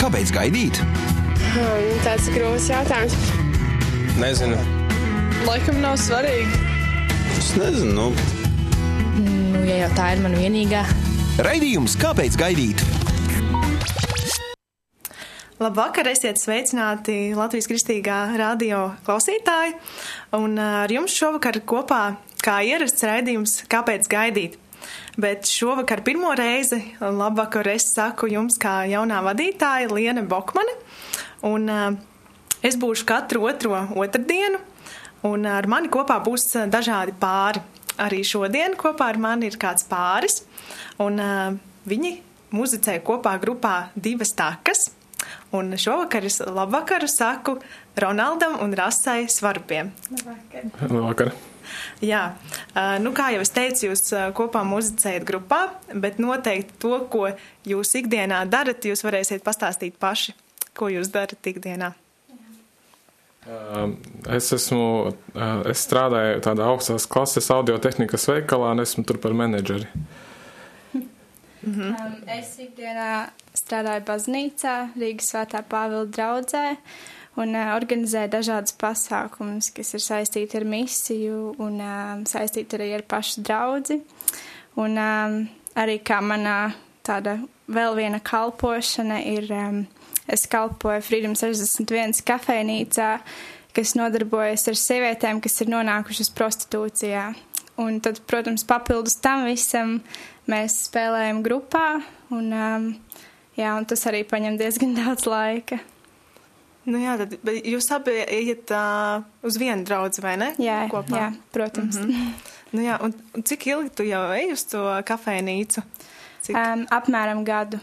Kāpēc gaidīt? Hmm, tāds ir grūts jautājums. Nezinu. Laikam nav svarīgi. Es nezinu. Nu. Nu, ja jau tā ir mana vienīgā. Raidījums Kāpēc gaidīt? Labvakar, esiet sveicināti Latvijas kristīgā radio klausītāji. Un ar jums šovakar kopā, kā ierasts raidījums, kāpēc gaidīt. Bet šovakar pirmo reizi labvakar es saku jums kā jaunā vadītāja Liene Bokmane. Un uh, es būšu katru otro otrdienu, un ar mani kopā būs dažādi pāri. Arī šodien kopā ar mani ir kāds pāris, un uh, viņi muzicē kopā grupā divas takas. Un šovakar es labvakaru saku Ronaldam un Rasai Svarupiem. Labvakar. Labvakar. Jā, nu kā jau es teicu, jūs kopā muzicējat grupā, bet noteikti to, ko jūs ikdienā darat, jūs varēsiet pastāstīt paši, ko jūs darat ikdienā. Es esmu, es strādāju tādā augstās klases audio tehnikas veikalā un esmu tur par menedžeri. Mhm. Um, es ikdienā strādāju baznīcā, Rīgas svētā Pāvila draudzē un uh, organizēju dažādus pasākumus, kas ir saistīti ar misiju un um, saistīti arī ar pašu draudzi. Un um, arī kā manā tāda vēl viena kalpošana ir, um, es kalpoju Freedom 61 kafejnīcā, kas nodarbojas ar sievietēm, kas ir nonākušas prostitūcijā. Un tad, protams, papildus tam visam mēs spēlējam grupā, un, um, jā, un tas arī paņem diezgan daudz laika. Nu jā, tad jūs abi iet uh, uz vienu draugu, vai ne? Jā, Kopā. jā protams. Mm -hmm. nu jā, un, un cik ilgi tu jau ej uz to kafejnīcu? Cik? Um, apmēram gadu.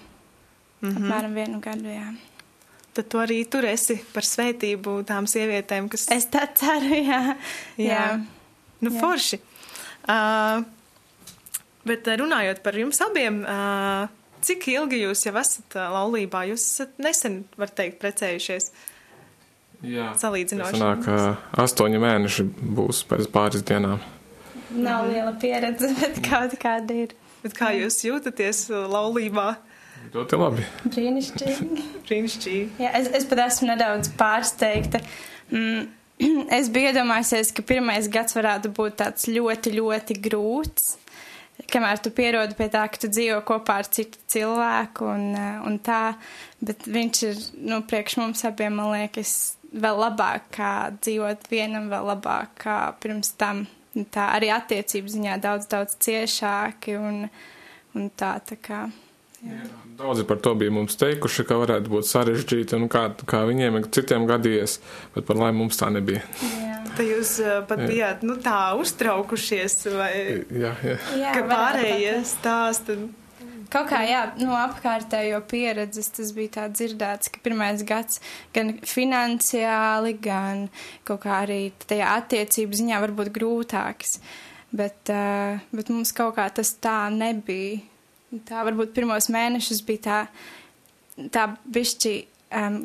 Mm -hmm. Apmēram vienu gadu, jā. Tad tu arī tur esi par svētību tām sievietēm, kas. Es tā ceru, jā. Jā, jā. nu jā. forši. Uh, Bet runājot par jums abiem, cik ilgi jūs jau esat laulībā? Jūs esat nesen, var teikt, precējušies. Jā, salīdzinoši. Sanāk, astoņi mēneši būs pēc pāris dienām. Nav liela pieredze, bet kaut kāda ir. Bet kā jūs jūtaties laulībā? Ļoti labi. Brīnišķīgi. Brīnišķīgi. Jā, es, es pat esmu nedaudz pārsteigta. Mm, es biju iedomājusies, ka pirmais gads varētu būt tāds ļoti, ļoti grūts kamēr tu pierodi pie tā, ka tu dzīvo kopā ar citu cilvēku un, eh, un tā, bet viņš ir, nu, priekš mums abiem, man liekas, vēl labāk kā dzīvot vienam, vēl labāk kā pirms tam. Tā arī attiecību ziņā daudz, daudz ciešāki un, un tā, tā kā. Jā. Daudzi par to bija mums teikuši, ka varētu būt sarežģīti un kā, kā viņiem ir citiem gadījies, bet par laimi mums tā nebija. Jā. Tad jūs pat jā. bijāt nu, tā uztraukušies, vai jā, jā. Jā, ka pārējie stāsta. Kaut kā, jā, no apkārtējo pieredzes tas bija tā dzirdēts, ka pirmais gads gan finansiāli, gan kaut kā arī tajā attiecību ziņā varbūt grūtāks. Bet, uh, bet mums kaut kā tas tā nebija. Tā varbūt pirmos mēnešus bija tā, tā bišķi um,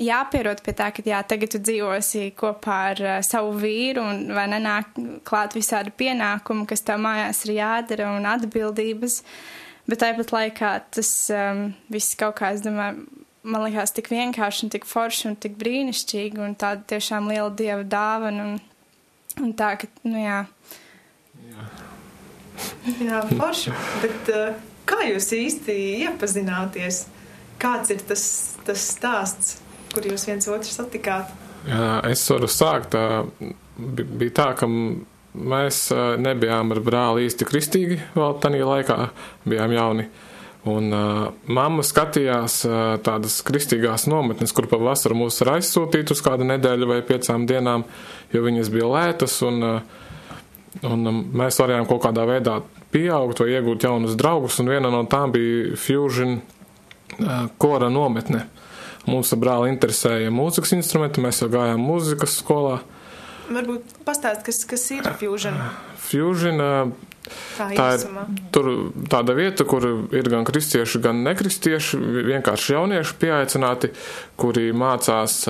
jāpierod pie tā, ka jā, tagad tu dzīvosi kopā ar uh, savu vīru un vai nenāk klāt visādi pienākumi, kas tev mājās ir jādara un atbildības. Bet tāpat laikā tas um, viss kaut kā, es domāju, man likās tik vienkārši un tik forši un tik brīnišķīgi un tāda tiešām liela dieva dāvana un, un tā, ka, nu jā. Jā, jā forši. Bet uh, kā jūs īsti iepazināties? Kāds ir tas, tas stāsts? kur jūs viens otru satikāt? Jā, es varu sākt. Bija tā, ka mēs nebijām ar brāli īsti kristīgi vēl tajā laikā, bijām jauni. Un uh, mamma skatījās uh, tādas kristīgās nometnes, kur pa vasaru mūs var aizsūtīt uz kādu nedēļu vai piecām dienām, jo viņas bija lētas, un, uh, un mēs varējām kaut kādā veidā pieaugt vai iegūt jaunus draugus, un viena no tām bija Fusion uh, kora nometne. Mums ar brāli interesēja mūzikas instrumenti, mēs jau gājām mūzikas skolā. Varbūt pastāst, kas, kas ir Fusion? Fusion. Tā, tā ir tur tāda vieta, kur ir gan kristieši, gan nekristieši, vienkārši jaunieši pieaicināti, kuri mācās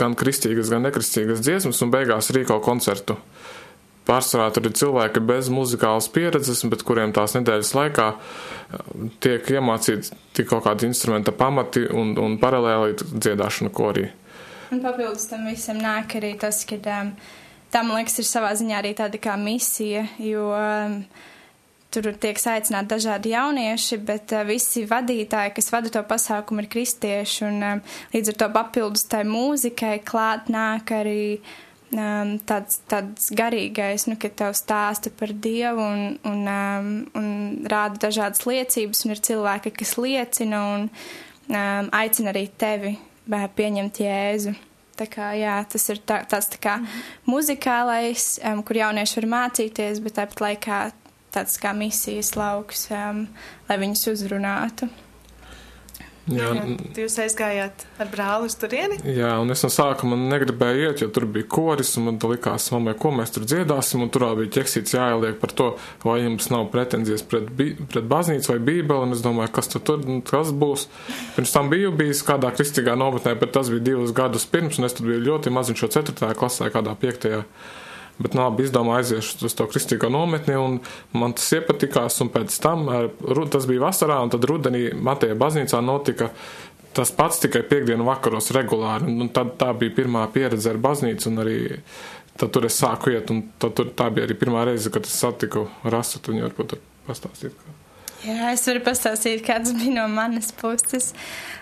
gan kristīgas, gan nekristīgas dziesmas un beigās rīko koncertu pārsvarā tur ir cilvēki bez muzikālas pieredzes, bet kuriem tās nedēļas laikā tiek iemācīti kaut kādi instrumenta pamati un, un paralēli dziedāšana korī. Un papildus tam visam nāk arī tas, ka um, tam, liekas, ir savā ziņā arī tāda kā misija, jo um, tur tiek aicināti dažādi jaunieši, bet uh, visi vadītāji, kas vada to pasākumu, ir kristieši, un um, līdz ar to papildus tai mūzikai klāt nāk arī um, tāds, tāds garīgais, nu, kad tev stāsta par Dievu un, un, um, un rāda dažādas liecības, un ir cilvēki, kas liecina un um, aicina arī tevi pieņemt Jēzu. Tā kā, jā, tas ir tā, tāds tā kā -hmm. muzikālais, um, kur jaunieši var mācīties, bet tāpat laikā tāds kā misijas lauks, um, lai viņus uzrunātu. Jā, jūs aizgājāt ar brāli uz turieni? Jā, un es no sākuma negribēju iet, jo tur bija koris, un man likās, mammai, ko mēs tur dziedāsim, un tur bija ķeksīts jāieliek par to, vai jums nav pretenzijas pret, pret baznīcu vai bībeli, un es domāju, kas tur, tur kas būs. Pirms tam biju bijis kādā kristīgā nometnē, bet tas bija divus gadus pirms, un es tur biju ļoti maziņš, šo ceturtajā klasē, kādā piektajā. Bet nu, labi, izdomāju aiziešu uz to kristīgo nometni, un man tas iepatikās. Pēc tam, tas bija vasarā, un tad rudenī Mateja baznīcā notika tas pats tikai piekdienu vakaros regulāri. Un tad tā bija pirmā pieredze ar baznīcu, un arī tad tur es sāku iet, un tad, tur, tā bija arī pirmā reize, kad es satiku Rasu, un viņa varbūt pastāstīt. Kā. Jā, es varu pastāstīt, kāds bija no manas puses.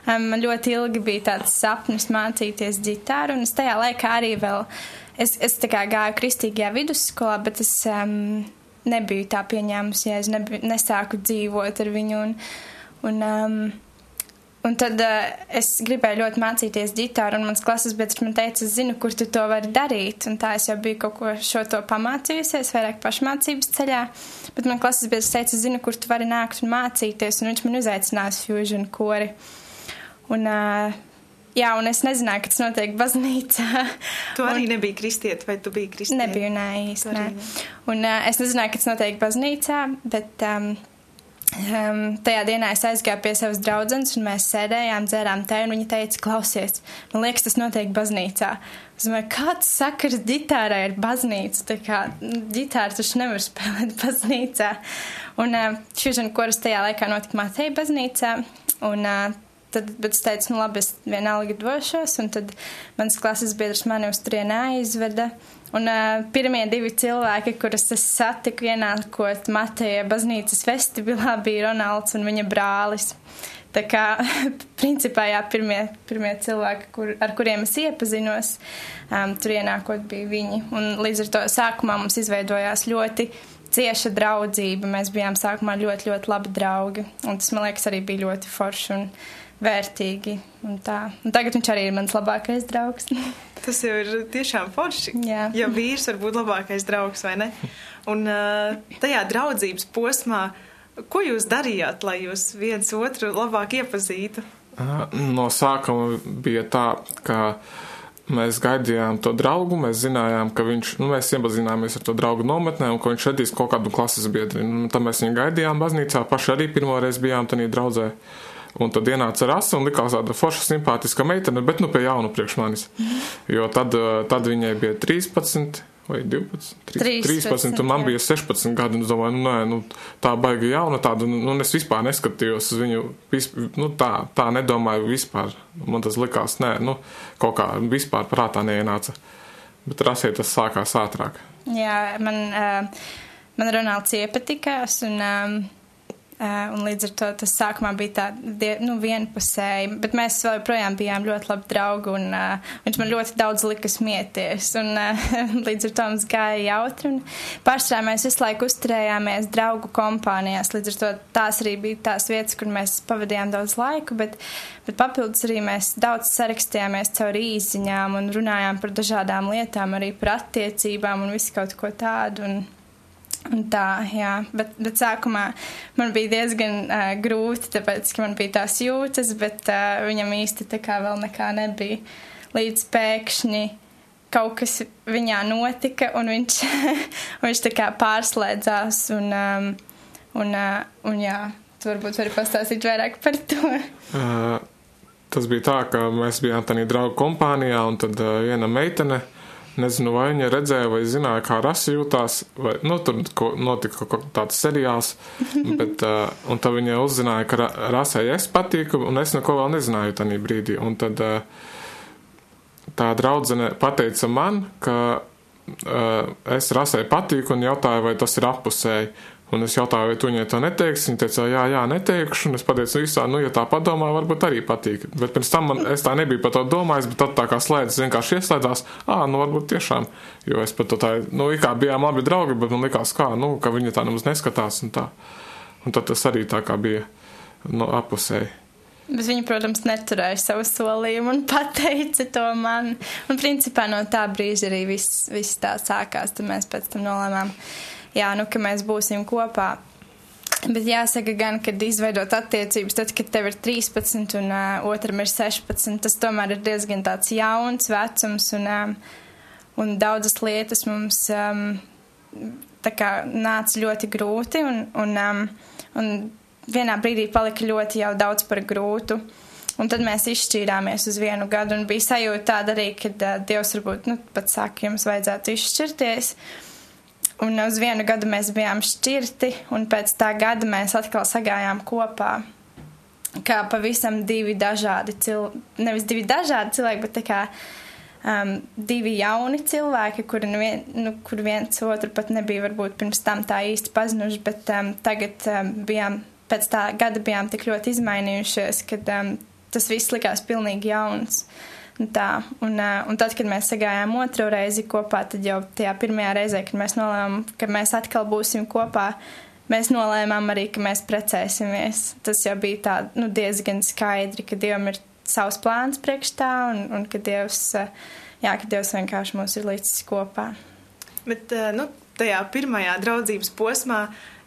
Man um, ļoti ilgi bija tāds sapnis mācīties ģitāru, un es tajā laikā arī vēl es, es tā kā gāju kristīgajā vidusskolā, bet es um, nebiju tā pieņēmusi, ja es nebiju, nesāku dzīvot ar viņu. Un, un, um, un tad uh, es gribēju ļoti mācīties ģitāru, un mans klases biedrs man teica, es zinu, kur tu to vari darīt. Un tā es jau biju kaut ko šo to pamācījusies, vairāk pašmācības ceļā. Bet man klases biedrs teica, es zinu, kur tu vari nākt un mācīties, un viņš man uzaicinās Fusion kori. Un, uh, Jā, un es nezināju, ka tas notiek baznīcā. Tu arī un... nebija kristieti, vai tu biji kristieti? Nebiju, nē, īsti nē. Un uh, es nezināju, ka tas notiek baznīcā, bet um, um, tajā dienā es aizgāju pie savas draudzenes, un mēs sēdējām, dzērām te, un viņa teica, klausies, man liekas, tas notiek baznīcā. Es domāju, kāds sakars ģitārai ir baznīca? Tā kā ģitāra taču nevar spēlēt baznīcā. Un uh, šūžana koras tajā laikā notika Mateja baznīcā, un uh, Tad, bet es teicu, nu labi, es vienalga došos, un tad mans klases biedrs mani uz turieni aizveda. Un uh, pirmie divi cilvēki, kurus es satiku ienākot Mateja baznīcas vestibilā, bija Ronalds un viņa brālis. Tā kā, principā, jā, pirmie, pirmie cilvēki, kur, ar kuriem es iepazinos, um, tur ienākot bija viņi. Un līdz ar to sākumā mums izveidojās ļoti cieša draudzība. Mēs bijām sākumā ļoti, ļoti labi draugi. Un tas, man liekas, arī bija ļoti forši. Un, vērtīgi. Un tā. un tagad viņš arī ir mans labākais draugs. Tas jau ir tiešām forši. Jā. Ja vīrs var būt labākais draugs, vai ne? Un tajā draudzības posmā, ko jūs darījāt, lai jūs viens otru labāk iepazītu? No sākuma bija tā, ka mēs gaidījām to draugu, mēs zinājām, ka viņš, nu, mēs iepazināmies ar to draugu nometnē un ka viņš radīs kaut kādu klases biedri. Nu, tad mēs viņu gaidījām baznīcā, paši arī pirmo reizi bijām tādā draudzē. Un tad ienāca rasa un likās tāda forša, simpātiska meitene, bet nu pie jaunu priekš manis. Jo tad, eh, tad viņai bija 13 vai 12, 3, 13, 13 un man bija 16 gadi. Es domāju, nu, nē, nu, tā baigi jauna tāda, nu, es vispār neskatījos uz viņu, nu, tā, tā nedomāju vispār. Man tas likās, nē, nu, kaut kā vispār prātā neienāca. Bet rasē tas sākās ātrāk. Jā, man, uh, man Ronalds iepatikās un. Uh, un līdz ar to tas sākumā bija tā nu, vienpusēji, bet mēs joprojām bijām ļoti labi draugi, un uh, viņš man ļoti daudz lika smieties, un uh, līdz ar to mums gāja jautri, un pārstrā mēs visu laiku uzturējāmies draugu kompānijās, līdz ar to tās arī bija tās vietas, kur mēs pavadījām daudz laiku, bet, bet papildus arī mēs daudz sarakstījāmies caur īziņām un runājām par dažādām lietām, arī par attiecībām un visu kaut ko tādu. Un tā, jā, bet, bet sākumā man bija diezgan uh, grūti, tāpēc, ka man bija tās jūtas, bet uh, viņam īsti tā kā vēl nekā nebija. Līdz pēkšņi kaut kas viņā notika, un viņš, viņš tā kā pārslēdzās, un, um, un, uh, un jā, tu varbūt vari pastāstīt vairāk par to. Uh, tas bija tā, ka mēs bijām tādā draugu kompānijā, un tad uh, viena meitene nezinu, vai viņa redzēja vai zināja, kā rasa jūtās, vai, nu, tur ko, notika kaut tāds seriāls, bet, uh, un tad viņa uzzināja, ka ra, rasai es patīku, un es neko vēl nezināju tajā brīdī, un tad uh, tā draudzene pateica man, ka uh, es rasai patīku un jautāju, vai tas ir apusēji. Un es jautāju, vai tu viņai to neteiksi. Viņa teica, jā, jā, neteikšu. Un es pateicu, visā, nu, ja tā padomā, varbūt arī patīk. Bet pirms tam man, es tā nebiju par to domājis, bet tad tā kā slēdzas, vienkārši ieslēdzās, ā, nu, varbūt tiešām. Jo es pat to tā, nu, kā bijām labi draugi, bet man likās, kā, nu, ka viņa tā nemaz neskatās un tā. Un tad tas arī tā kā bija, nu, apusēji. Bet viņa, protams, neturēja savu solījumu un pateica to man. Un, principā, no tā brīža arī viss, viss tā sākās. Tad mēs pēc tam nolēmām, jā, nu, ka mēs būsim kopā. Bet jāsaka gan, kad izveidot attiecības, tad, kad tev ir 13 un uh, otram ir 16, tas tomēr ir diezgan tāds jauns vecums un, um, un daudzas lietas mums um, tā kā nāca ļoti grūti un, un, um, un vienā brīdī palika ļoti jau daudz par grūtu. Un tad mēs izšķīrāmies uz vienu gadu, un bija sajūta tāda arī, ka uh, Dievs varbūt nu, pat saka, jums vajadzētu izšķirties. Un uz vienu gadu mēs bijām šķirti, un pēc tā gada mēs atkal sagājām kopā. Kā pavisam divi dažādi cilvēki, nevis divi dažādi cilvēki, bet kā um, divi jauni cilvēki, kuri nu vien, nu, kur viens otru pat nebija varbūt pirms tam tā īsti pazinuši, bet um, tagad um, bijām pēc tā gada bijām tik ļoti izmainījušies, ka um, tas viss likās pilnīgi jauns. Un tā, un, un tad, kad mēs sagājām otro reizi kopā, tad jau tajā pirmajā reizē, kad mēs nolēmām, ka mēs atkal būsim kopā, mēs nolēmām arī, ka mēs precēsimies. Tas jau bija tā, nu, diezgan skaidri, ka Dievam ir savs plāns priekš tā, un, un ka Dievs, jā, ka Dievs vienkārši mūs ir līdzis kopā. Bet, nu, tajā pirmajā draudzības posmā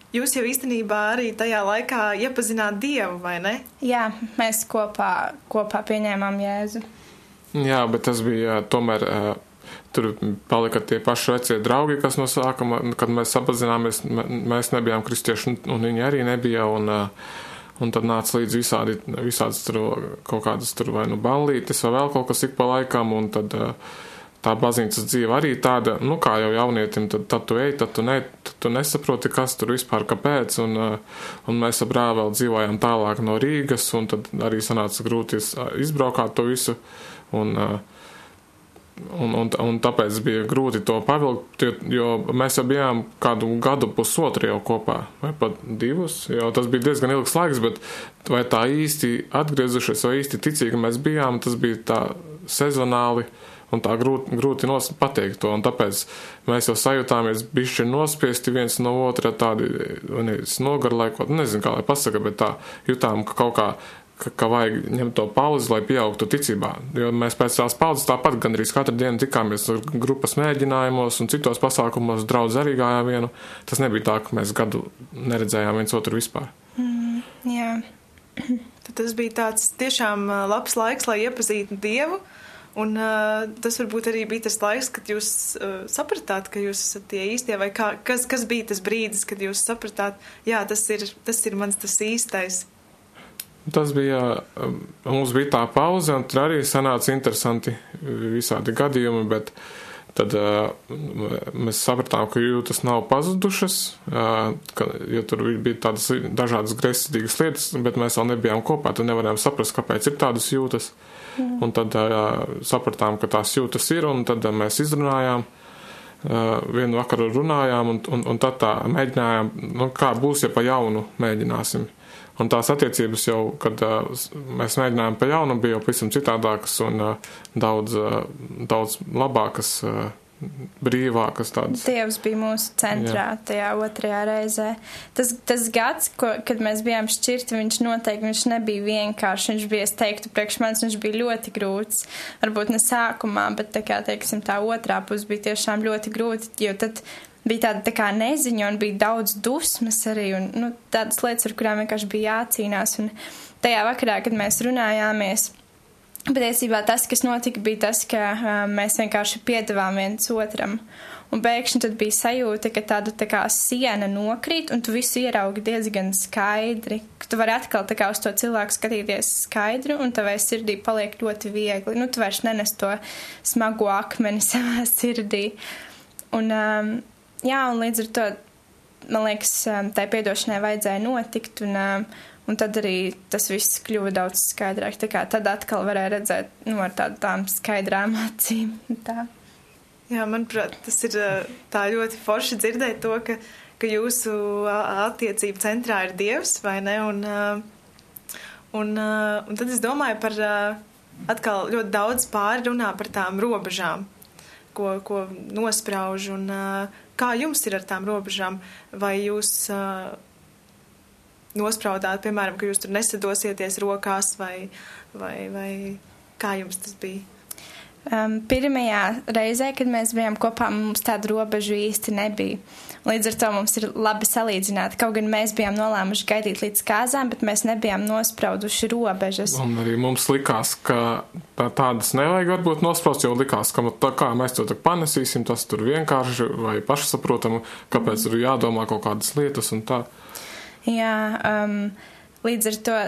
Jūs jau īstenībā arī tajā laikā iepazināt Dievu, vai ne? Jā, mēs kopā, kopā pieņēmām Jēzu. Jā, bet tas bija tomēr. Tur palika tie paši vecie draugi, kas no sākuma, kad mēs apzināmies, mēs nebijām kristieši, un viņi arī nebija. Un, un tad nāca līdz visādi, visādas tur kaut kādas tur vai nu ballītes, vai vēl kaut kas ik pa laikam, un tad tā baznīcas dzīve arī tāda, nu, kā jau jaunietim, tad, tad tu ej, tad tu, ne, tad tu nesaproti, kas tur vispār kāpēc, un, un mēs ar brāli vēl dzīvojām tālāk no Rīgas, un tad arī sanāca grūti izbraukāt to visu, un, un, un, un tāpēc bija grūti to pavilkt, jo, mēs jau bijām kādu gadu pusotru jau kopā, vai pat divus, jo tas bija diezgan ilgs laiks, bet vai tā īsti atgriezušies, vai īsti ticīgi mēs bijām, tas bija tā sezonāli, un tā grūti, grūti pateikt to, un tāpēc mēs jau sajūtāmies bišķi nospiesti viens no otra tādi, nogarlaikot, nezinu, kā lai pasaka, bet tā jutām, ka kaut kā, ka, ka vajag ņemt to pauzi, lai pieaugtu ticībā, jo mēs pēc tās pauzes tāpat gandrīz katru dienu tikāmies grupas mēģinājumos un citos pasākumos, draudz arī gājām vienu, tas nebija tā, ka mēs gadu neredzējām viens otru vispār. Mm, jā. Tad tas bija tāds tiešām labs laiks, lai iepazītu Dievu, Un uh, tas varbūt arī bija tas laiks, kad jūs uh, sapratāt, ka jūs esat tie īstie, vai kā, kas, kas bija tas brīdis, kad jūs sapratāt, jā, tas ir, tas ir mans tas īstais. Tas bija, mums bija tā pauze, un tur arī sanāca interesanti visādi gadījumi, bet tad uh, mēs sapratām, ka jūtas nav pazudušas, uh, ka, jo tur bija tādas dažādas greizsirdīgas lietas, bet mēs vēl nebijām kopā, tad nevarējām saprast, kāpēc ir tādas jūtas. Mm. Un tad uh, sapratām, ka tās jūtas ir, un tad mēs izrunājām. Vienu vakaru runājām, un, un, un tad tā mēģinājām, nu, kā būs, ja pa jaunu mēģināsim. Un tās attiecības jau, kad mēs mēģinājām pa jaunu, bija jau pavisam citādākas un daudz, daudz labākas. Brīvākas tādas. Dievs bija mūsu centrā Jā. tajā otrajā reizē. Tas, tas gads, ko, kad mēs bijām šķirti, viņš noteikti viņš nebija vienkārši. Viņš bija, es teiktu, priekš manis viņš bija ļoti grūts. Varbūt ne sākumā, bet tā kā, teiksim, tā otrā puse bija tiešām ļoti grūti, jo tad bija tāda tā kā neziņa un bija daudz dusmas arī un, nu, tādas lietas, ar kurām vienkārši bija jācīnās. Un tajā vakarā, kad mēs runājāmies, Patiesībā tas, kas notika, bija tas, ka uh, mēs vienkārši piedāvājām viens otram. Un pēkšņi tad bija sajūta, ka tāda tā kā siena nokrīt, un tu visu ieraugi diezgan skaidri. Tu vari atkal tā kā uz to cilvēku skatīties skaidri, un tavai sirdī paliek ļoti viegli. Nu, tu vairs nenes to smago akmeni savā sirdī. Un, um, jā, un līdz ar to, man liekas, um, tai piedošanai vajadzēja notikt, un, um, un tad arī tas viss kļuva daudz skaidrāk. Tā kā tad atkal varēja redzēt, nu, ar tādām skaidrām acīm. Tā. Jā, manuprāt, tas ir tā ļoti forši dzirdēt to, ka, ka jūsu attiecību centrā ir Dievs, vai ne? Un, un, un tad es domāju par atkal ļoti daudz pāri runā par tām robežām, ko, ko nosprauž un kā jums ir ar tām robežām, vai jūs nospraudāt, piemēram, ka jūs tur nesadosieties rokās vai, vai, vai kā jums tas bija? Um, pirmajā reizē, kad mēs bijām kopā, mums tādu robežu īsti nebija. Līdz ar to mums ir labi salīdzināt. Kaut gan mēs bijām nolēmuši gaidīt līdz kāzām, bet mēs nebijām nosprauduši robežas. Un arī mums likās, ka tādas nevajag varbūt nospraust, jo likās, ka tā kā mēs to tak panesīsim, tas tur vienkārši vai pašsaprotami, kāpēc ir jādomā kaut kādas lietas un tā. Jā, um, līdz ar to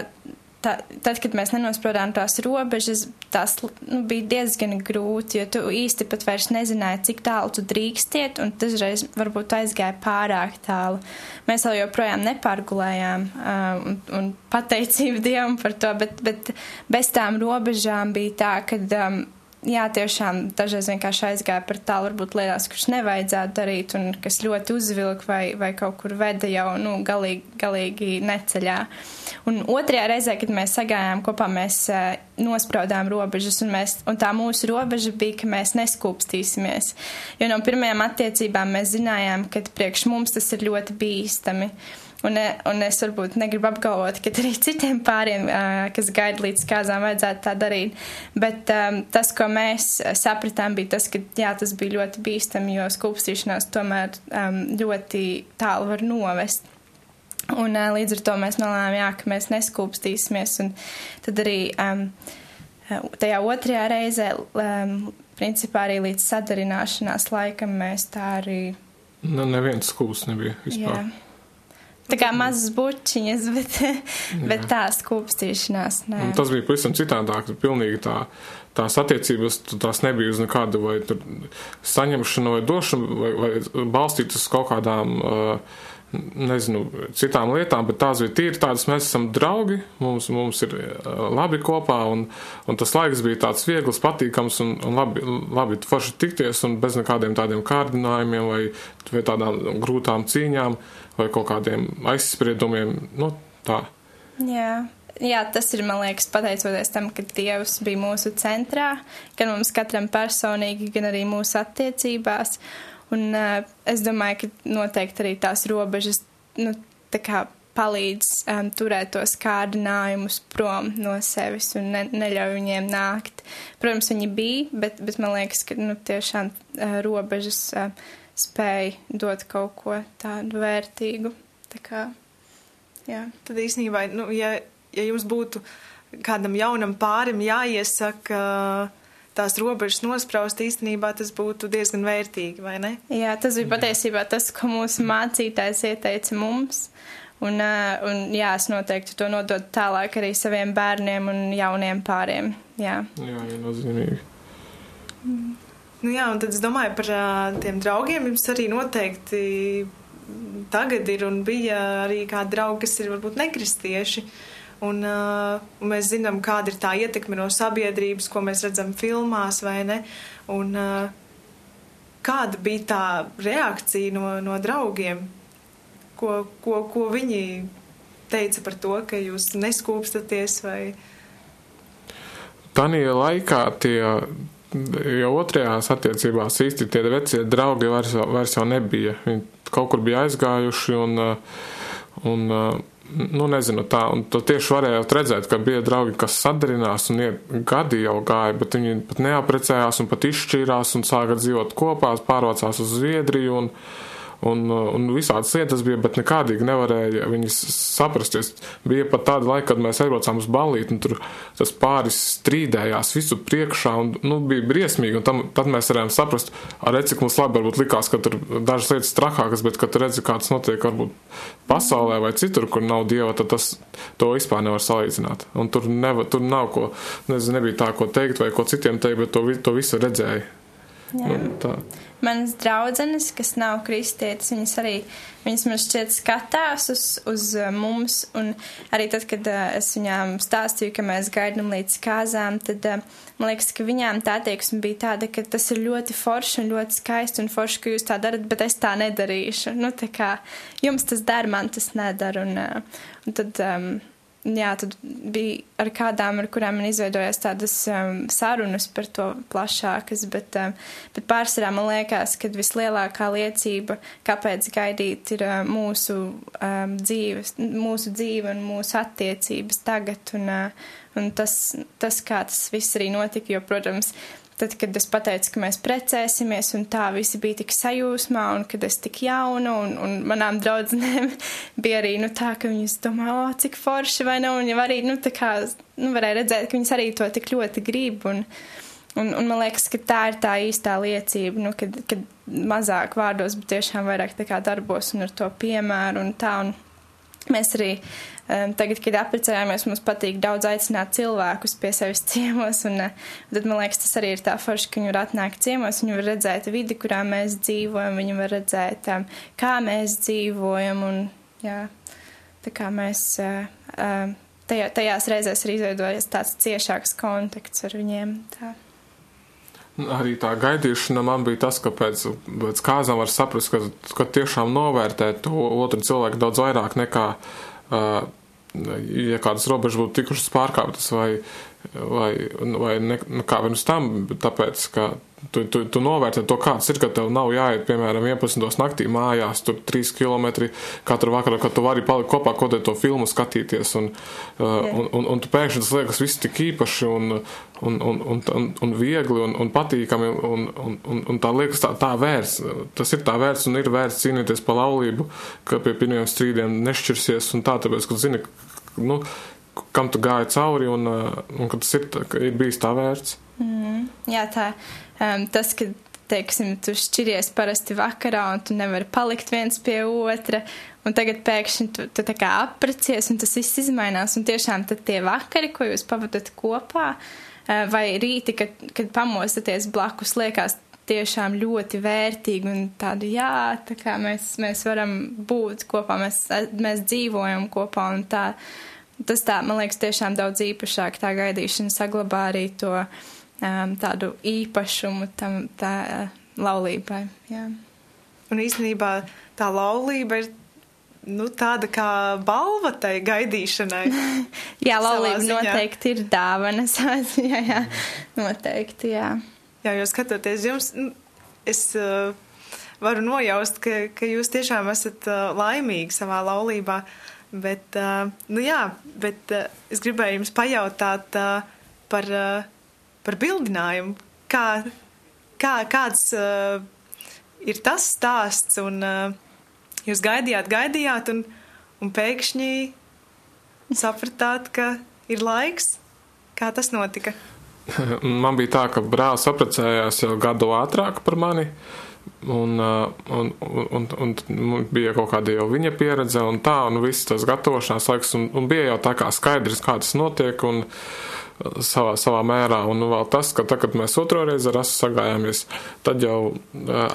tā, tad, kad mēs nenospraudām tās robežas, tas nu, bija diezgan grūti, jo tu īsti pat vairs nezināji, cik tālu tu drīkstiet, un dažreiz varbūt aizgāja pārāk tālu. Mēs vēl joprojām nepārgulējām, um, un, un pateicību Dievam par to, bet, bet bez tām robežām bija tā, ka. Um, jā, tiešām dažreiz vienkārši aizgāja par tālu, varbūt lietās, kuras nevajadzētu darīt un kas ļoti uzvilka vai, vai kaut kur veda jau, nu, galīgi, galīgi neceļā. Un otrajā reizē, kad mēs sagājām kopā, mēs uh, nospraudām robežas un, mēs, un tā mūsu robeža bija, ka mēs neskūpstīsimies. Jo no pirmajām attiecībām mēs zinājām, ka priekš mums tas ir ļoti bīstami. Un, un es varbūt negribu apgalvot, ka arī citiem pāriem, kas gaida līdz kāzām, vajadzētu tā darīt. Bet um, tas, ko mēs sapratām, bija tas, ka jā, tas bija ļoti bīstami, jo skūpstīšanās tomēr um, ļoti tālu var novest. Un uh, līdz ar to mēs nolēmām, jā, ka mēs neskūpstīsimies. Un tad arī um, tajā otrajā reizē, um, principā arī līdz sadarināšanās laikam mēs tā arī. Nu, neviens skūps nebija vispār. Jā. Tā kā mazas bučiņas, bet, bet tā skūpstīšanās. Tas bija pavisam citādāk. Pilnīgi tā, tās attiecības, tās nebija uz nekādu vai saņemšanu vai došanu, vai, vai balstītas uz kaut kādām. Uh, nezinu, citām lietām, bet tās bija tīri tādas, mēs esam draugi, mums, mums ir labi kopā, un, un tas laiks bija tāds viegls, patīkams, un, un labi, labi forši tikties, un bez nekādiem tādiem kārdinājumiem vai, vai tādām grūtām cīņām vai kaut kādiem aizspriedumiem, nu, tā. Jā. Jā, tas ir, man liekas, pateicoties tam, ka Dievs bija mūsu centrā, gan mums katram personīgi, gan arī mūsu attiecībās. Uh, Un uh, es domāju, ka noteikti arī tās robežas, nu, tā kā palīdz um, turēt tos kārdinājumus prom no sevis un ne, neļauj viņiem nākt. Protams, viņi bija, bet, bet man liekas, ka nu, tiešām uh, robežas uh, spēja dot kaut ko tādu vērtīgu. Tā kā, jā. Tad īstenībā, nu, ja, ja jums būtu kādam jaunam pārim jāiesaka. Uh, tās robežas nospraust, īstenībā tas būtu diezgan vērtīgi, vai ne? Jā, tas bija patiesībā tas, ko mūsu mācītājs ieteica mums. Un, un jā, es noteikti to nododu tālāk arī saviem bērniem un jauniem pāriem. Jā, jā, nozīmīgi. Mm. Nu jā, un tad es domāju par tiem draugiem. Jums arī noteikti tagad ir un bija arī kādi draugi, kas ir varbūt nekristieši. Uh, Un, uh, un mēs zinām, kāda ir tā ietekme no sabiedrības, ko mēs redzam filmās, vai ne? Un, uh, kāda bija tā reakcija no, no draugiem? Ko, ko, ko viņi teica par to, ka jūs neskūpstaties? Vai... Tanī laikā tie jau otrajās attiecībās īsti tie vecie draugi vairs, vairs jau nebija. Viņi kaut kur bija aizgājuši un, un nu, nezinu, tā, un tu tieši varējāt redzēt, ka bija draugi, kas sadarinās un iet gadi jau gāja, bet viņi pat neaprecējās un pat izšķīrās un sāka dzīvot kopā, pārvācās uz Zviedriju un, un, un visādas lietas bija, bet nekādīgi nevarēja viņas saprasties. Bija pat tāda laika, kad mēs aizbraucām uz ballīti, un tur tas pāris strīdējās visu priekšā, un nu, bija briesmīgi, un tam, tad mēs varējām saprast, arī cik mums labi varbūt likās, ka tur dažas lietas trakākas, bet, kad redzi, kā tas notiek varbūt pasaulē vai citur, kur nav dieva, tad tas to vispār nevar salīdzināt. Un tur, nevar, tur nav ko, nezinu, nebija tā, ko teikt vai ko citiem teikt, bet to, to visu redzēja. Jā. Tā. Manas draudzenes, kas nav kristietis, viņas arī, viņas man šķiet skatās uz, uz uh, mums, un arī tad, kad uh, es viņām stāstīju, ka mēs gaidām līdz kāzām, tad uh, man liekas, ka viņām tā attieksme bija tāda, ka tas ir ļoti forši un ļoti skaisti un forši, ka jūs tā darat, bet es tā nedarīšu. Nu, tā kā jums tas der, man tas nedara, un, un tad. Um, jā, tad bija ar kādām, ar kurām man izveidojās tādas um, sarunas par to plašākas, bet, um, bet pārsvarā man liekas, ka vislielākā liecība, kāpēc gaidīt, ir uh, mūsu um, dzīves, mūsu dzīve un mūsu attiecības tagad, un, uh, un tas, tas, kā tas viss arī notika, jo, protams, Tad, kad es pateicu, ka mēs precēsimies, un tā visi bija tik sajūsmā, un kad es tik jauna, un, un manām draudzenēm bija arī, nu, tā, ka viņas domā, o, cik forši vai ne, un jau arī, nu, tā kā, nu, varēja redzēt, ka viņas arī to tik ļoti grib, un, un, un man liekas, ka tā ir tā īstā liecība, nu, kad, kad mazāk vārdos, bet tiešām vairāk tā kā darbos un ar to piemēru un tā, un mēs arī tagad, kad apprecējāmies, mums patīk daudz aicināt cilvēkus pie sevis ciemos, un, uh, tad man liekas, tas arī ir tā forši, ka viņi var atnākt ciemos, viņi var redzēt vidi, kurā mēs dzīvojam, viņi var redzēt, kā mēs dzīvojam, un, jā, tā kā mēs, uh, tajā, tajās reizēs ir izveidojies tāds ciešāks kontakts ar viņiem, tā. Arī tā gaidīšana man bija tas, ka pēc, pēc kāzām var saprast, ka, ka tiešām novērtēt to otru cilvēku daudz vairāk nekā uh, ja kādas robežas būtu tikušas pārkāptas vai, vai, vai ne, nu, kā pirms tam, tāpēc, ka tu, tu, tu novērtē to, kāds ir, ka tev nav jāiet, piemēram, 11. naktī mājās, tur 3 km katru vakaru, kad tu vari palikt kopā, ko te to filmu skatīties, un, uh, un, un, un tu pēkšņi tas liekas viss tik īpaši un, un, un, un, un, un viegli un, un patīkami, un, un, un, un tā liekas tā, tā vērts, tas ir tā vērts un ir vērts cīnīties par laulību, ka pie pirmiem strīdiem nešķirsies un tā, tāpēc, ka zini, nu, kam tu gāji cauri un, un ka tas ir, ir bijis tā vērts. Mm, jā, tā um, tas, ka, teiksim, tu šķiries parasti vakarā un tu nevari palikt viens pie otra, un tagad pēkšņi tu, tu tā kā aprecies un tas viss izmainās, un tiešām tad tie vakari, ko jūs pavadat kopā, uh, vai rīti, kad, kad pamostaties blakus, liekas tiešām ļoti vērtīgi un tādi, jā, tā kā mēs, mēs varam būt kopā, mēs, mēs dzīvojam kopā un tā. Tas tā, man liekas, tiešām daudz īpašāk tā gaidīšana saglabā arī to um, tādu īpašumu tam tā uh, laulībai. Jā. Un īstenībā tā laulība ir nu, tāda kā balva tai gaidīšanai. jā, laulība noteikti ir dāvana savā ziņā, jā, noteikti, jā. Jā, jo skatoties jums, nu, es uh, varu nojaust, ka, ka jūs tiešām esat uh, laimīgi savā laulībā, bet, uh, nu jā, bet uh, es gribēju jums pajautāt uh, par uh, par bildinājumu. Kā, kā, kāds uh, ir tas stāsts, un uh, jūs gaidījāt, gaidījāt, un, un pēkšņi sapratāt, ka ir laiks. Kā tas notika? Man bija tā, ka brālis apprecējās jau gadu ātrāk par mani. Un, un, un, un, un bija kaut kāda jau viņa pieredze, un tā, un viss tas gatavošanās laiks, un, un bija jau tā kā skaidrs, kā tas notiek, un, uh, savā, savā mērā. Un vēl tas, ka tad, kad mēs otro reizi ar asu sagājāmies, tad jau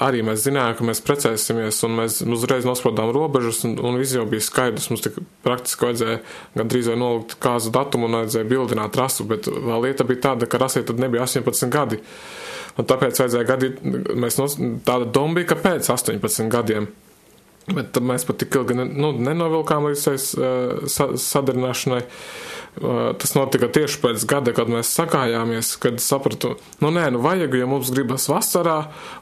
arī mēs zinājām, ka mēs precēsimies, un mēs uzreiz nospraudām robežas, un, un viss jau bija skaidrs. Mums tik praktiski vajadzēja gandrīz vai nolikt kāzu datumu un vajadzēja bildināt rasu, bet vēl lieta bija tāda, ka rasē tad nebija 18 gadi. Un tāpēc vajadzēja gadīt, mēs nos, tāda doma bija, ka pēc 18 gadiem. Bet mēs pat tik ilgi ne, nu, nenovilkām līdz uh, sadarināšanai. Uh, Tas notika tieši pēc gada, kad mēs sakājāmies, kad sapratu, nu nē, nu vajag, ja mums gribas vasarā,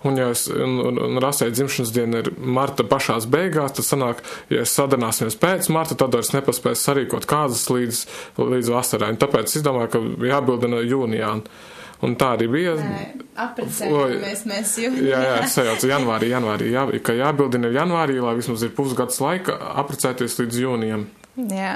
un ja es, un, un, un rasēju dzimšanas diena ir marta pašās beigās, tad sanāk, ja es sadarināsimies pēc marta, tad vairs nepaspēs sarīkot kādas līdz, līdz vasarai. Un tāpēc es domāju, ka jābildina jūnijā. Un tā arī bija. Apprecējāmies mēs jūnijā. Jā, jā, es sajaucu janvārī, janvārī, jā, ka jābildina ir janvārī, lai vismaz ir pusgads laika apprecēties līdz jūnijam. Jā.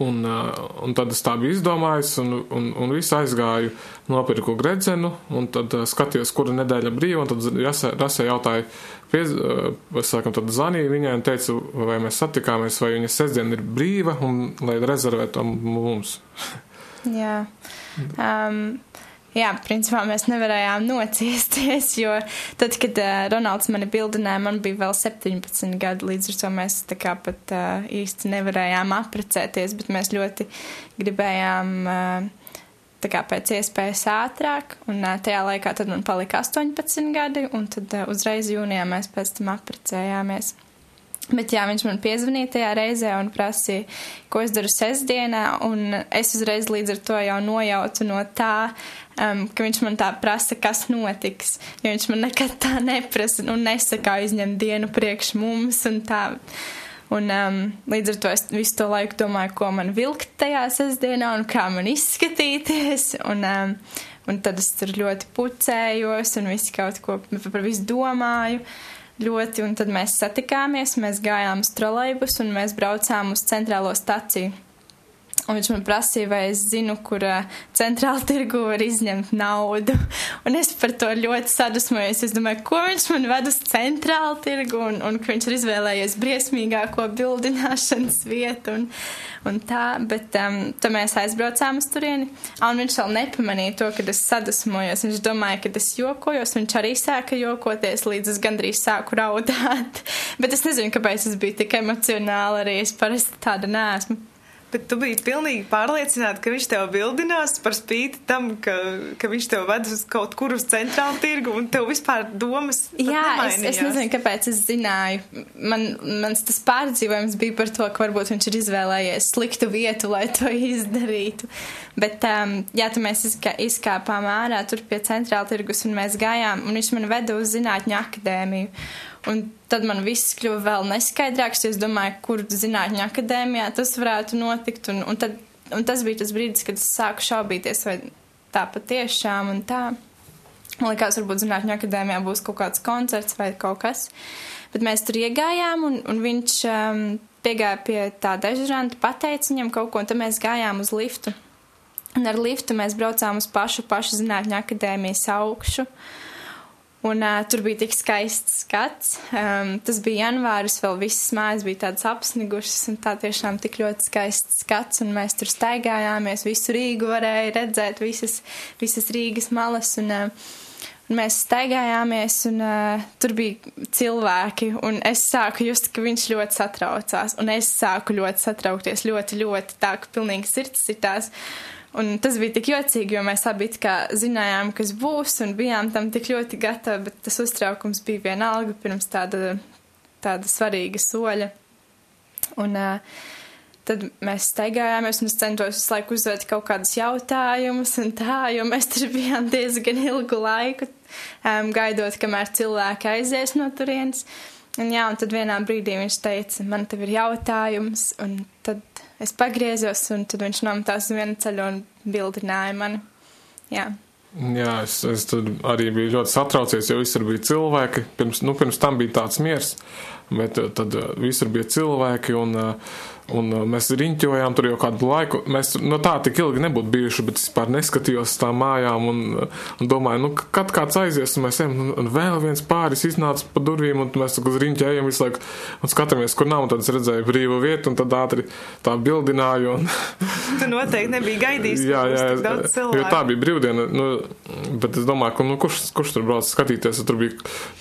Un, uh, un tad es tā biju izdomājis, un, un, un visu aizgāju, nopirku gredzenu, un tad uh, skatījos, kura nedēļa brīva, un tad Rasē jautāja, piez, uh, sākam, tad zvanīju viņai un teicu, vai mēs satikāmies, vai viņa sestdiena ir brīva, un lai rezervētu mums. Jā. Um, Jā, principā mēs nevarējām nociesties, jo tad, kad uh, Ronalds mani bildināja, man bija vēl 17 gadi, līdz ar to mēs tā kā pat uh, īsti nevarējām apprecēties, bet mēs ļoti gribējām uh, tā kā pēc iespējas ātrāk, un tajā laikā tad man palika 18 gadi, un tad uzreiz jūnijā mēs pēc tam apprecējāmies. Bet jā, viņš man piezvanīja tajā reizē un prasīja, ko es daru sestdienā, un es uzreiz līdz ar to jau nojautu no tā, um, ka viņš man tā prasa, kas notiks, jo viņš man nekad tā neprasa un nesaka aizņem dienu priekš mums un tā. Un um, līdz ar to es visu to laiku domāju, ko man vilkt tajā sestdienā un kā man izskatīties. Un, um, un tad es tur ļoti pucējos un visu kaut ko par visu domāju. Uh, ļoti, un tad mēs satikāmies, mēs gājām uz trolejbus un mēs braucām uz centrālo staciju. Un viņš man prasīja, vai es zinu, kur uh, centrāla tirgu var izņemt naudu. Un es par to ļoti sadusmojos. Es domāju, ko viņš man ved uz centrāla tirgu, un, un ka viņš ir izvēlējies briesmīgāko bildināšanas vietu. Un, un tā, bet um, tad mēs aizbraucām uz turieni. Un viņš vēl nepamanīja to, kad es sadusmojos. Viņš domāja, ka es jokojos. Viņš arī sāka jokoties, līdz es gandrīz sāku raudāt. bet es nezinu, kāpēc es biju tik emocionāli arī. Es parasti tāda neesmu. Bet tu biji pilnīgi pārliecināta, ka viņš tev bildinās par spīti tam, ka, ka viņš tev ved uz kaut kur uz centrālu tirgu un tev vispār domas. Jā, es, es nezinu, kāpēc es zināju. Man, mans tas pārdzīvojums bija par to, ka varbūt viņš ir izvēlējies sliktu vietu, lai to izdarītu. Bet, um, jā, tu mēs izkā, izkāpām ārā tur pie centrāla tirgus un mēs gājām, un viņš man veda uz zinātņu akadēmiju. Un tad man viss kļuva vēl neskaidrāks, jo es domāju, kur zinātņu akadēmijā tas varētu notikt. Un, un, tad, un tas bija tas brīdis, kad es sāku šaubīties, vai tā patiešām un tā. Man liekas, varbūt zinātņu akadēmijā būs kaut kāds koncerts vai kaut kas. Bet mēs tur iegājām, un, un viņš um, piegāja pie tā dežuranta, pateica viņam kaut ko, un tad mēs gājām uz liftu. Un ar liftu mēs braucām uz pašu, pašu zinātņu akadēmijas augšu. Uh, Un uh, tur bija tik skaists skats. Um, tas bija janvāris, vēl visas mājas bija tādas apsnigušas, un tā tiešām tik ļoti skaists skats. Un mēs tur staigājāmies, visu Rīgu varēja redzēt, visas, visas Rīgas malas. Un, uh, un mēs staigājāmies, un uh, tur bija cilvēki. Es sāku just, ka viņš ļoti satraucās, un es sāku ļoti satraukties, ļoti, ļoti tā, ka pilnīgi sirds sitās. Un tas bija tik jocīgi, jo mēs abi zinājām, kas būs, un bijām tam tik ļoti gatavi, bet tas uztraukums bija vienalga pirms tāda, tāda svarīga soļa. Un uh, tad mēs steigājāmies, un es centos visu laiku uzdot kaut kādus jautājumus, un tā, jo mēs tur bijām diezgan ilgu laiku, um, gaidot, kamēr cilvēki aizies no turienes. Un jā, un tad vienā brīdī viņš teica, man tev ir jautājums, un tad es pagriezos, un tad viņš nometās uz vienu ceļu un bildināja mani. Jā. Jā, es, es arī biju ļoti satraucies, jo visur bija cilvēki. Pirms, nu, pirms tam bija tāds miers, bet tad visur bija cilvēki un uh, Un uh, mēs riņķojām tur jau kādu laiku. Mēs no tā tik ilgi nebūtu bijuši, bet es vispār neskatījos tām mājām un, un domāju, nu, kad kāds aizies, un mēs ejam, un, un vēl viens pāris iznāca pa durvīm, un mēs uz riņķi ejam visu laiku un skatāmies, kur nav, un tad es redzēju brīvu vietu, un tad ātri tā bildināju. Un... tu noteikti nebija gaidījis, jā, jā, daudz cilvēku. Jo tā bija brīvdiena, nu, bet es domāju, ka, nu, kurš, kurš tur brauc skatīties, tur bija,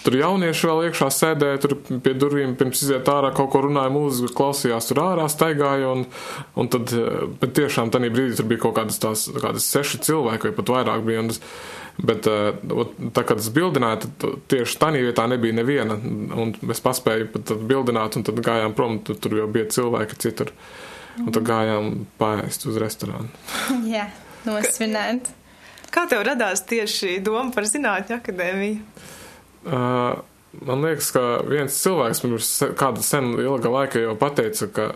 tur jaunieši vēl iekšā sēdēja, tur pie durvīm pirms iziet ārā kaut ko runāja mūziku, klausījās tur ārā staigāju, un, un tad, eh, bet tiešām tajā brīdī tur bija kaut kādas tās, kādas seši cilvēki, vai pat vairāk bija. Un, Bet eh, tā kā tas bildināja, tad tieši tā vietā nebija neviena. Un mēs paspējām pat bildināt, un tad gājām prom. Tur, tur jau bija cilvēki citur. Un tad gājām pāriest uz restorānu. Jā, nosvinēt. Kā tev radās tieši doma par zinātņu akadēmiju? Uh, man liekas, ka viens cilvēks pirms kāda sen ilga laika jau pateica, ka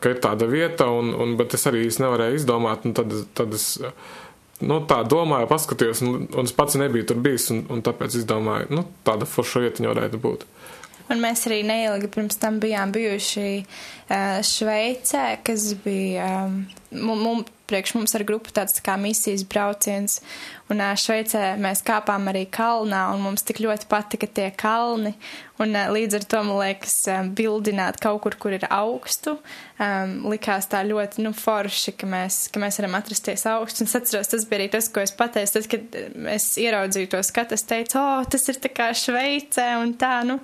ka ir tāda vieta, un, un, bet es arī nevarēju izdomāt. Tad, tad es nu, tā domāju, paskatījos, un, un es pats nebiju tur bijis, un, un tāpēc es domāju, nu, tāda forša vietiņa varētu būt. Un mēs arī neilgi pirms tam bijām bijuši Šveicē, kas bija um, mum, priekš mums ar grupu tāds tā kā misijas brauciens. Un Šveicē mēs kāpām arī kalnā, un mums tik ļoti patika tie kalni. Un līdz ar to, man liekas, bildināt kaut kur, kur ir augstu, um, likās tā ļoti, nu, forši, ka mēs, ka mēs varam atrasties augstu. Un es atceros, tas bija arī tas, ko es pateicu, tad, kad es ieraudzīju to skatu, es teicu, o, oh, tas ir tā kā Šveicē, un tā, nu,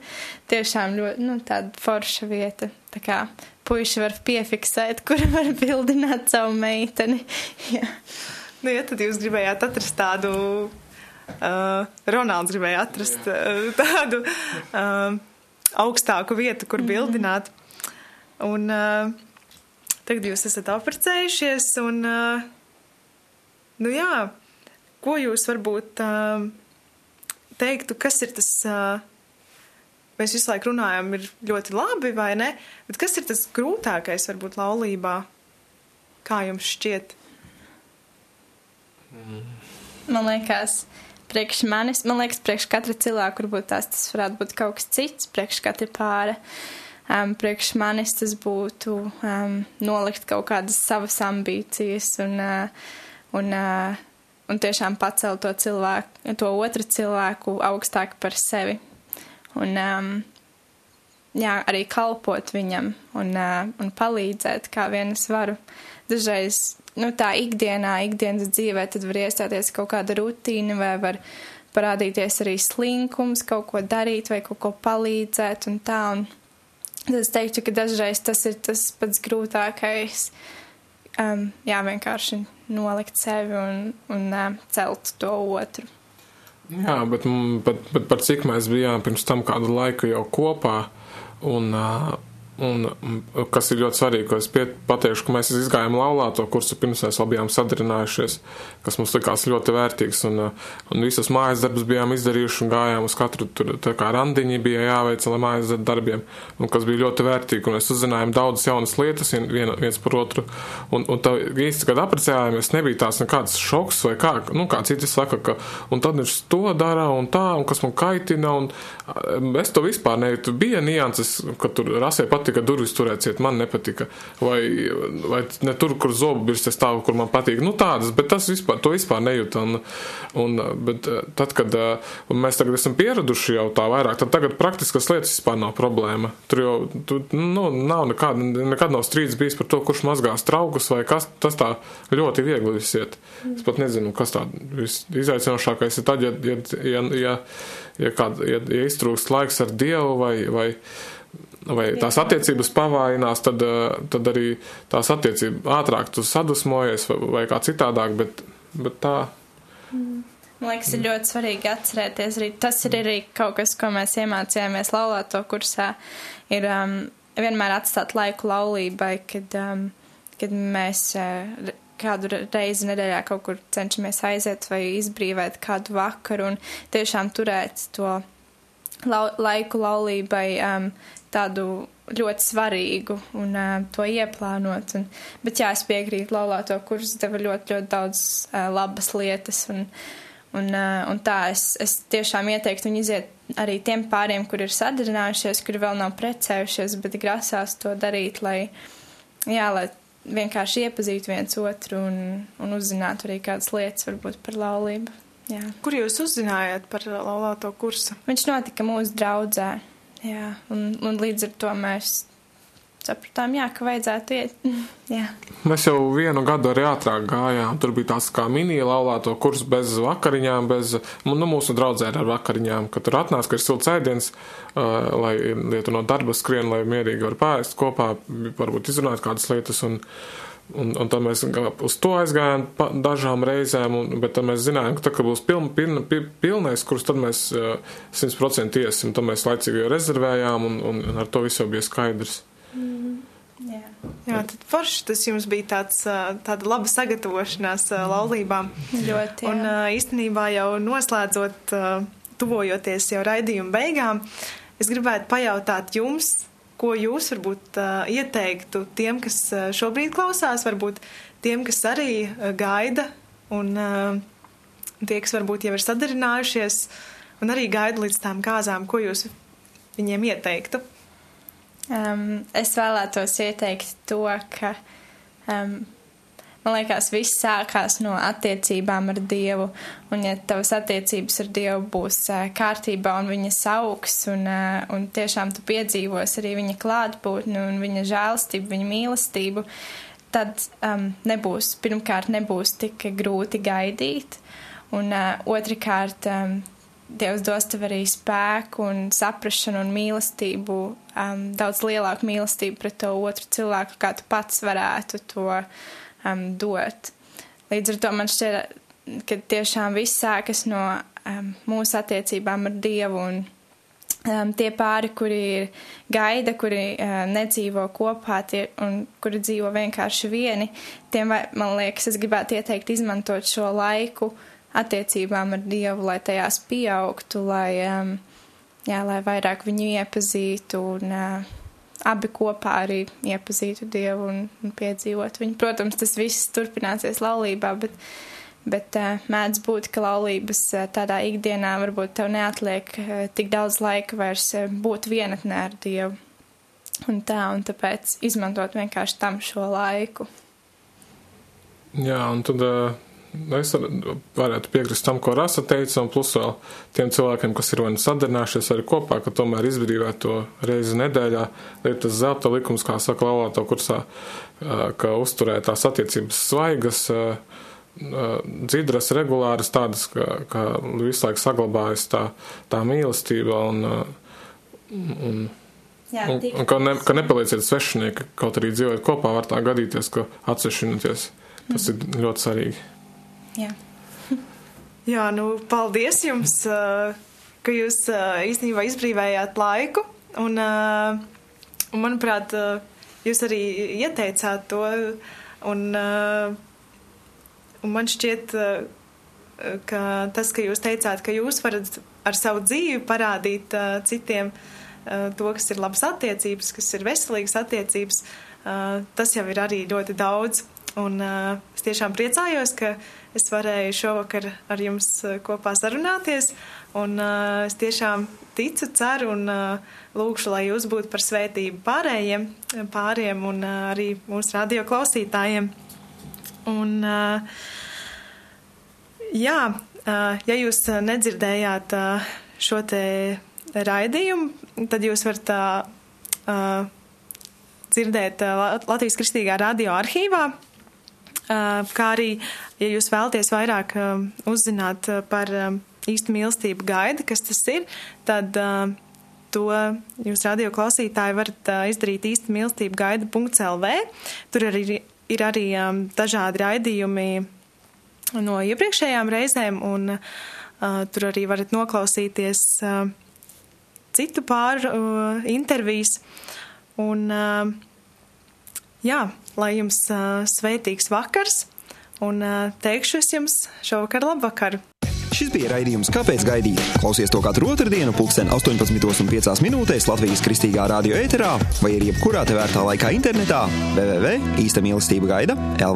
tiešām ļoti, nu, tāda forša vieta. Tā kā puiši var piefiksēt, kur var bildināt savu meiteni. Jā. Nu, ja tad jūs gribējāt atrast tādu, uh, Ronalds gribēja atrast uh, tādu uh, augstāku vietu, kur mm. bildināt. Un uh, tagad jūs esat apprecējušies un, uh, nu jā, ko jūs varbūt uh, teiktu, kas ir tas. Uh, mēs visu laiku runājam, ir ļoti labi, vai ne? Bet kas ir tas grūtākais, varbūt, laulībā? Kā jums šķiet? Man liekas, priekš manis, man liekas, priekš katra cilvēka, varbūt tās tas varētu būt kaut kas cits, priekš katra pāra. Um, priekš manis tas būtu um, nolikt kaut kādas savas ambīcijas un, uh, un, uh, un tiešām pacelt to cilvēku, to otru cilvēku augstāk par sevi un um, jā, arī kalpot viņam un, uh, un palīdzēt, kā vien es varu. Dažreiz nu, tā ikdienā, ikdienas dzīvē, tad var iestāties kaut kāda rutīna vai var parādīties arī slinkums, kaut ko darīt vai kaut ko palīdzēt un tā. Un tad es teiktu, ka dažreiz tas ir tas pats grūtākais. Um, jā, vienkārši nolikt sevi un, un uh, celt to otru. Jā, bet, bet, bet par cik mēs bijām pirms tam kādu laiku jau kopā, un uh, Un, kas ir ļoti svarīgi, ko es pateikšu, ka mēs izgājām laulāto kursu pirms mēs vēl bijām sadarinājušies, kas mums likās ļoti vērtīgs, un, un visas mājas darbus bijām izdarījuši un gājām uz katru, tur kā randiņi bija jāveic, lai mājas darbiem, un kas bija ļoti vērtīgi, un mēs uzzinājām daudzas jaunas lietas vien, viens par otru, un, un tā īsti, kad aprecējāmies, nebija tās nekāds šoks vai kā, nu, kā citi saka, ka, un tad viņš to dara un tā, un kas man kaitina, un es to vispār nejūtu, bija nianses, ka tur rasē pat patika durvis turēt ciet, man nepatika. Vai, vai ne tur, kur zobu birste stāv, kur man patīk. Nu, tādas, bet tas vispār, to vispār nejūt. Un, un, bet eh, tad, kad mēs tagad esam pieraduši jau tā vairāk, tad tagad praktiskas lietas vispār nav problēma. Tur jau tu, nu, nav nekāda, nekad nav strīds bijis par to, kurš mazgās traukus vai kas. Tas tā ļoti viegli viss iet. Es pat nezinu, kas tā izaicinošākais ir tad, ja, ja, ja, ja, ja, kād, ja, ja iztrūkst laiks ar Dievu vai, vai vai tās attiecības pavājinās, tad, eh, tad arī tās attiecības ātrāk tu sadusmojies vai, vai kā citādāk, bet, bet tā. Mm. Man liekas, ir ļoti svarīgi atcerēties arī. Tas ir arī kaut kas, ko mēs iemācījāmies laulāto kursā, ir um, vienmēr atstāt laiku laulībai, kad, um, kad mēs uh, kādu reizi nedēļā kaut kur cenšamies aiziet vai izbrīvēt kādu vakaru un tiešām turēt to lau, laiku laulībai um, tādu ļoti svarīgu un uh, to ieplānot. Un, bet jā, es piekrītu, laulāto kursu deva ļoti, ļoti daudz uh, labas lietas. Un, un, uh, un tā es, es tiešām ieteiktu viņu iziet arī tiem pāriem, kur ir sadarinājušies, kuri vēl nav precējušies, bet grasās to darīt, lai, jā, lai vienkārši iepazītu viens otru un, un uzzinātu arī kādas lietas varbūt par laulību. Jā. Kur jūs uzzinājāt par laulāto kursu? Viņš notika mūsu draudzē. Jā, un, un līdz ar to mēs sapratām, jā, ka vajadzētu iet. jā. Mēs jau vienu gadu arī ātrāk gājām. Tur bija tāds kā mini-laulāto kurs bez vakariņām, bez, nu, mūsu draudzē ar vakariņām, ka tur atnāca, ka ir silts ēdiens, uh, lai lietu no darba skrien, lai mierīgi var pārēst kopā, varbūt izrunāt kādas lietas. Un, Un, un tad mēs uz to aizgājām dažām reizēm, un, bet tad mēs zinājām, ka tā, ka būs piln, piln, pilnais kurs, tad mēs uh, iesim, tad mēs laicīgi jau rezervējām, un, un, ar to viss jau bija skaidrs. Mm, yeah. Jā, tad forši tas jums bija tāds, tāda laba sagatavošanās laulībām. Ļoti. Jā. Un īstenībā jau noslēdzot, tuvojoties jau raidījuma beigām, es gribētu pajautāt jums, ko jūs varbūt uh, ieteiktu tiem, kas šobrīd klausās, varbūt tiem, kas arī gaida un uh, tie, kas varbūt jau ir sadarinājušies un arī gaida līdz tām kāzām, ko jūs viņiem ieteiktu? Um, es vēlētos ieteikt to, ka um, man liekas, viss sākās no attiecībām ar Dievu. Un, ja tavas attiecības ar Dievu būs uh, kārtībā un viņas augs, un, uh, un tiešām tu piedzīvos arī viņa klātbūtni un viņa žēlstību, viņa mīlestību, tad um, nebūs, pirmkārt, nebūs tik grūti gaidīt. Un uh, otrkārt, um, Dievs dos tev arī spēku un saprašanu un mīlestību, um, daudz lielāku mīlestību pret to otru cilvēku, kā tu pats varētu to um, dot. Līdz ar to man šķiet, ka tiešām viss sākas no um, mūsu attiecībām ar Dievu un um, tie pāri, kuri ir gaida, kuri uh, nedzīvo kopā tie, un kuri dzīvo vienkārši vieni, tiem, man liekas, es gribētu ieteikt izmantot šo laiku attiecībām ar Dievu, lai tajās pieaugtu, lai, um, jā, lai vairāk viņu iepazītu un uh, abi kopā arī iepazītu Dievu un, un piedzīvot viņu. Protams, tas viss turpināsies laulībā, bet, bet uh, mēdz būt, ka laulības uh, tādā ikdienā varbūt tev neatliek uh, tik daudz laika vairs būt vienatnē ar Dievu. Un tā, un tāpēc izmantot vienkārši tam šo laiku. Jā, un tad es varētu piekrist tam, ko Rasa teica, un plus vēl tiem cilvēkiem, kas ir vai nu sadarinājušies arī kopā, ka tomēr izbrīvēt to reizi nedēļā, lai tas zelta likums, kā saka laulāto kursā, ka uzturē tās attiecības svaigas, dzidras, regulāras, tādas, ka, ka visu laiku saglabājas tā, tā mīlestība un, un Jā, un, un ka, ne, ka nepalieciet svešinieki, kaut arī dzīvojot kopā, var tā gadīties, ka atsvešināties. Tas mm. ir ļoti svarīgi. Jā. Jā, nu, paldies jums, ka jūs īstenībā izbrīvējāt laiku. Un, un manuprāt, jūs arī ieteicāt to. Un, un man šķiet, ka tas, ka jūs teicāt, ka jūs varat ar savu dzīvi parādīt citiem to, kas ir labas attiecības, kas ir veselīgas attiecības, tas jau ir arī ļoti daudz. Un es tiešām priecājos, ka es varēju šovakar ar jums kopā sarunāties. Un uh, es tiešām ticu, ceru un uh, lūkšu, lai jūs būtu par svētību pārējiem, pāriem un uh, arī mūsu radio klausītājiem. Un, uh, jā, uh, ja jūs nedzirdējāt uh, šo te raidījumu, tad jūs varat uh, dzirdēt Latvijas Kristīgā radio arhīvā kā arī, ja jūs vēlaties vairāk uzzināt par īstu mīlestību gaida, kas tas ir, tad to jūs radio klausītāji varat izdarīt īsta mīlestība gaida.lv. Tur arī ir arī dažādi raidījumi no iepriekšējām reizēm, un tur arī varat noklausīties citu pāru intervijas. Un, jā, lai jums uh, svētīgs vakars, un uh, teikšu es jums šovakar labvakaru. Šis bija raidījums Kāpēc gaidīt? Klausies to katru otrdienu, pulksten 18,5 minūtēs Latvijas kristīgā radio ēterā vai arī jebkurā te vērtā laikā internetā www.īsta mīlestība gaida LV.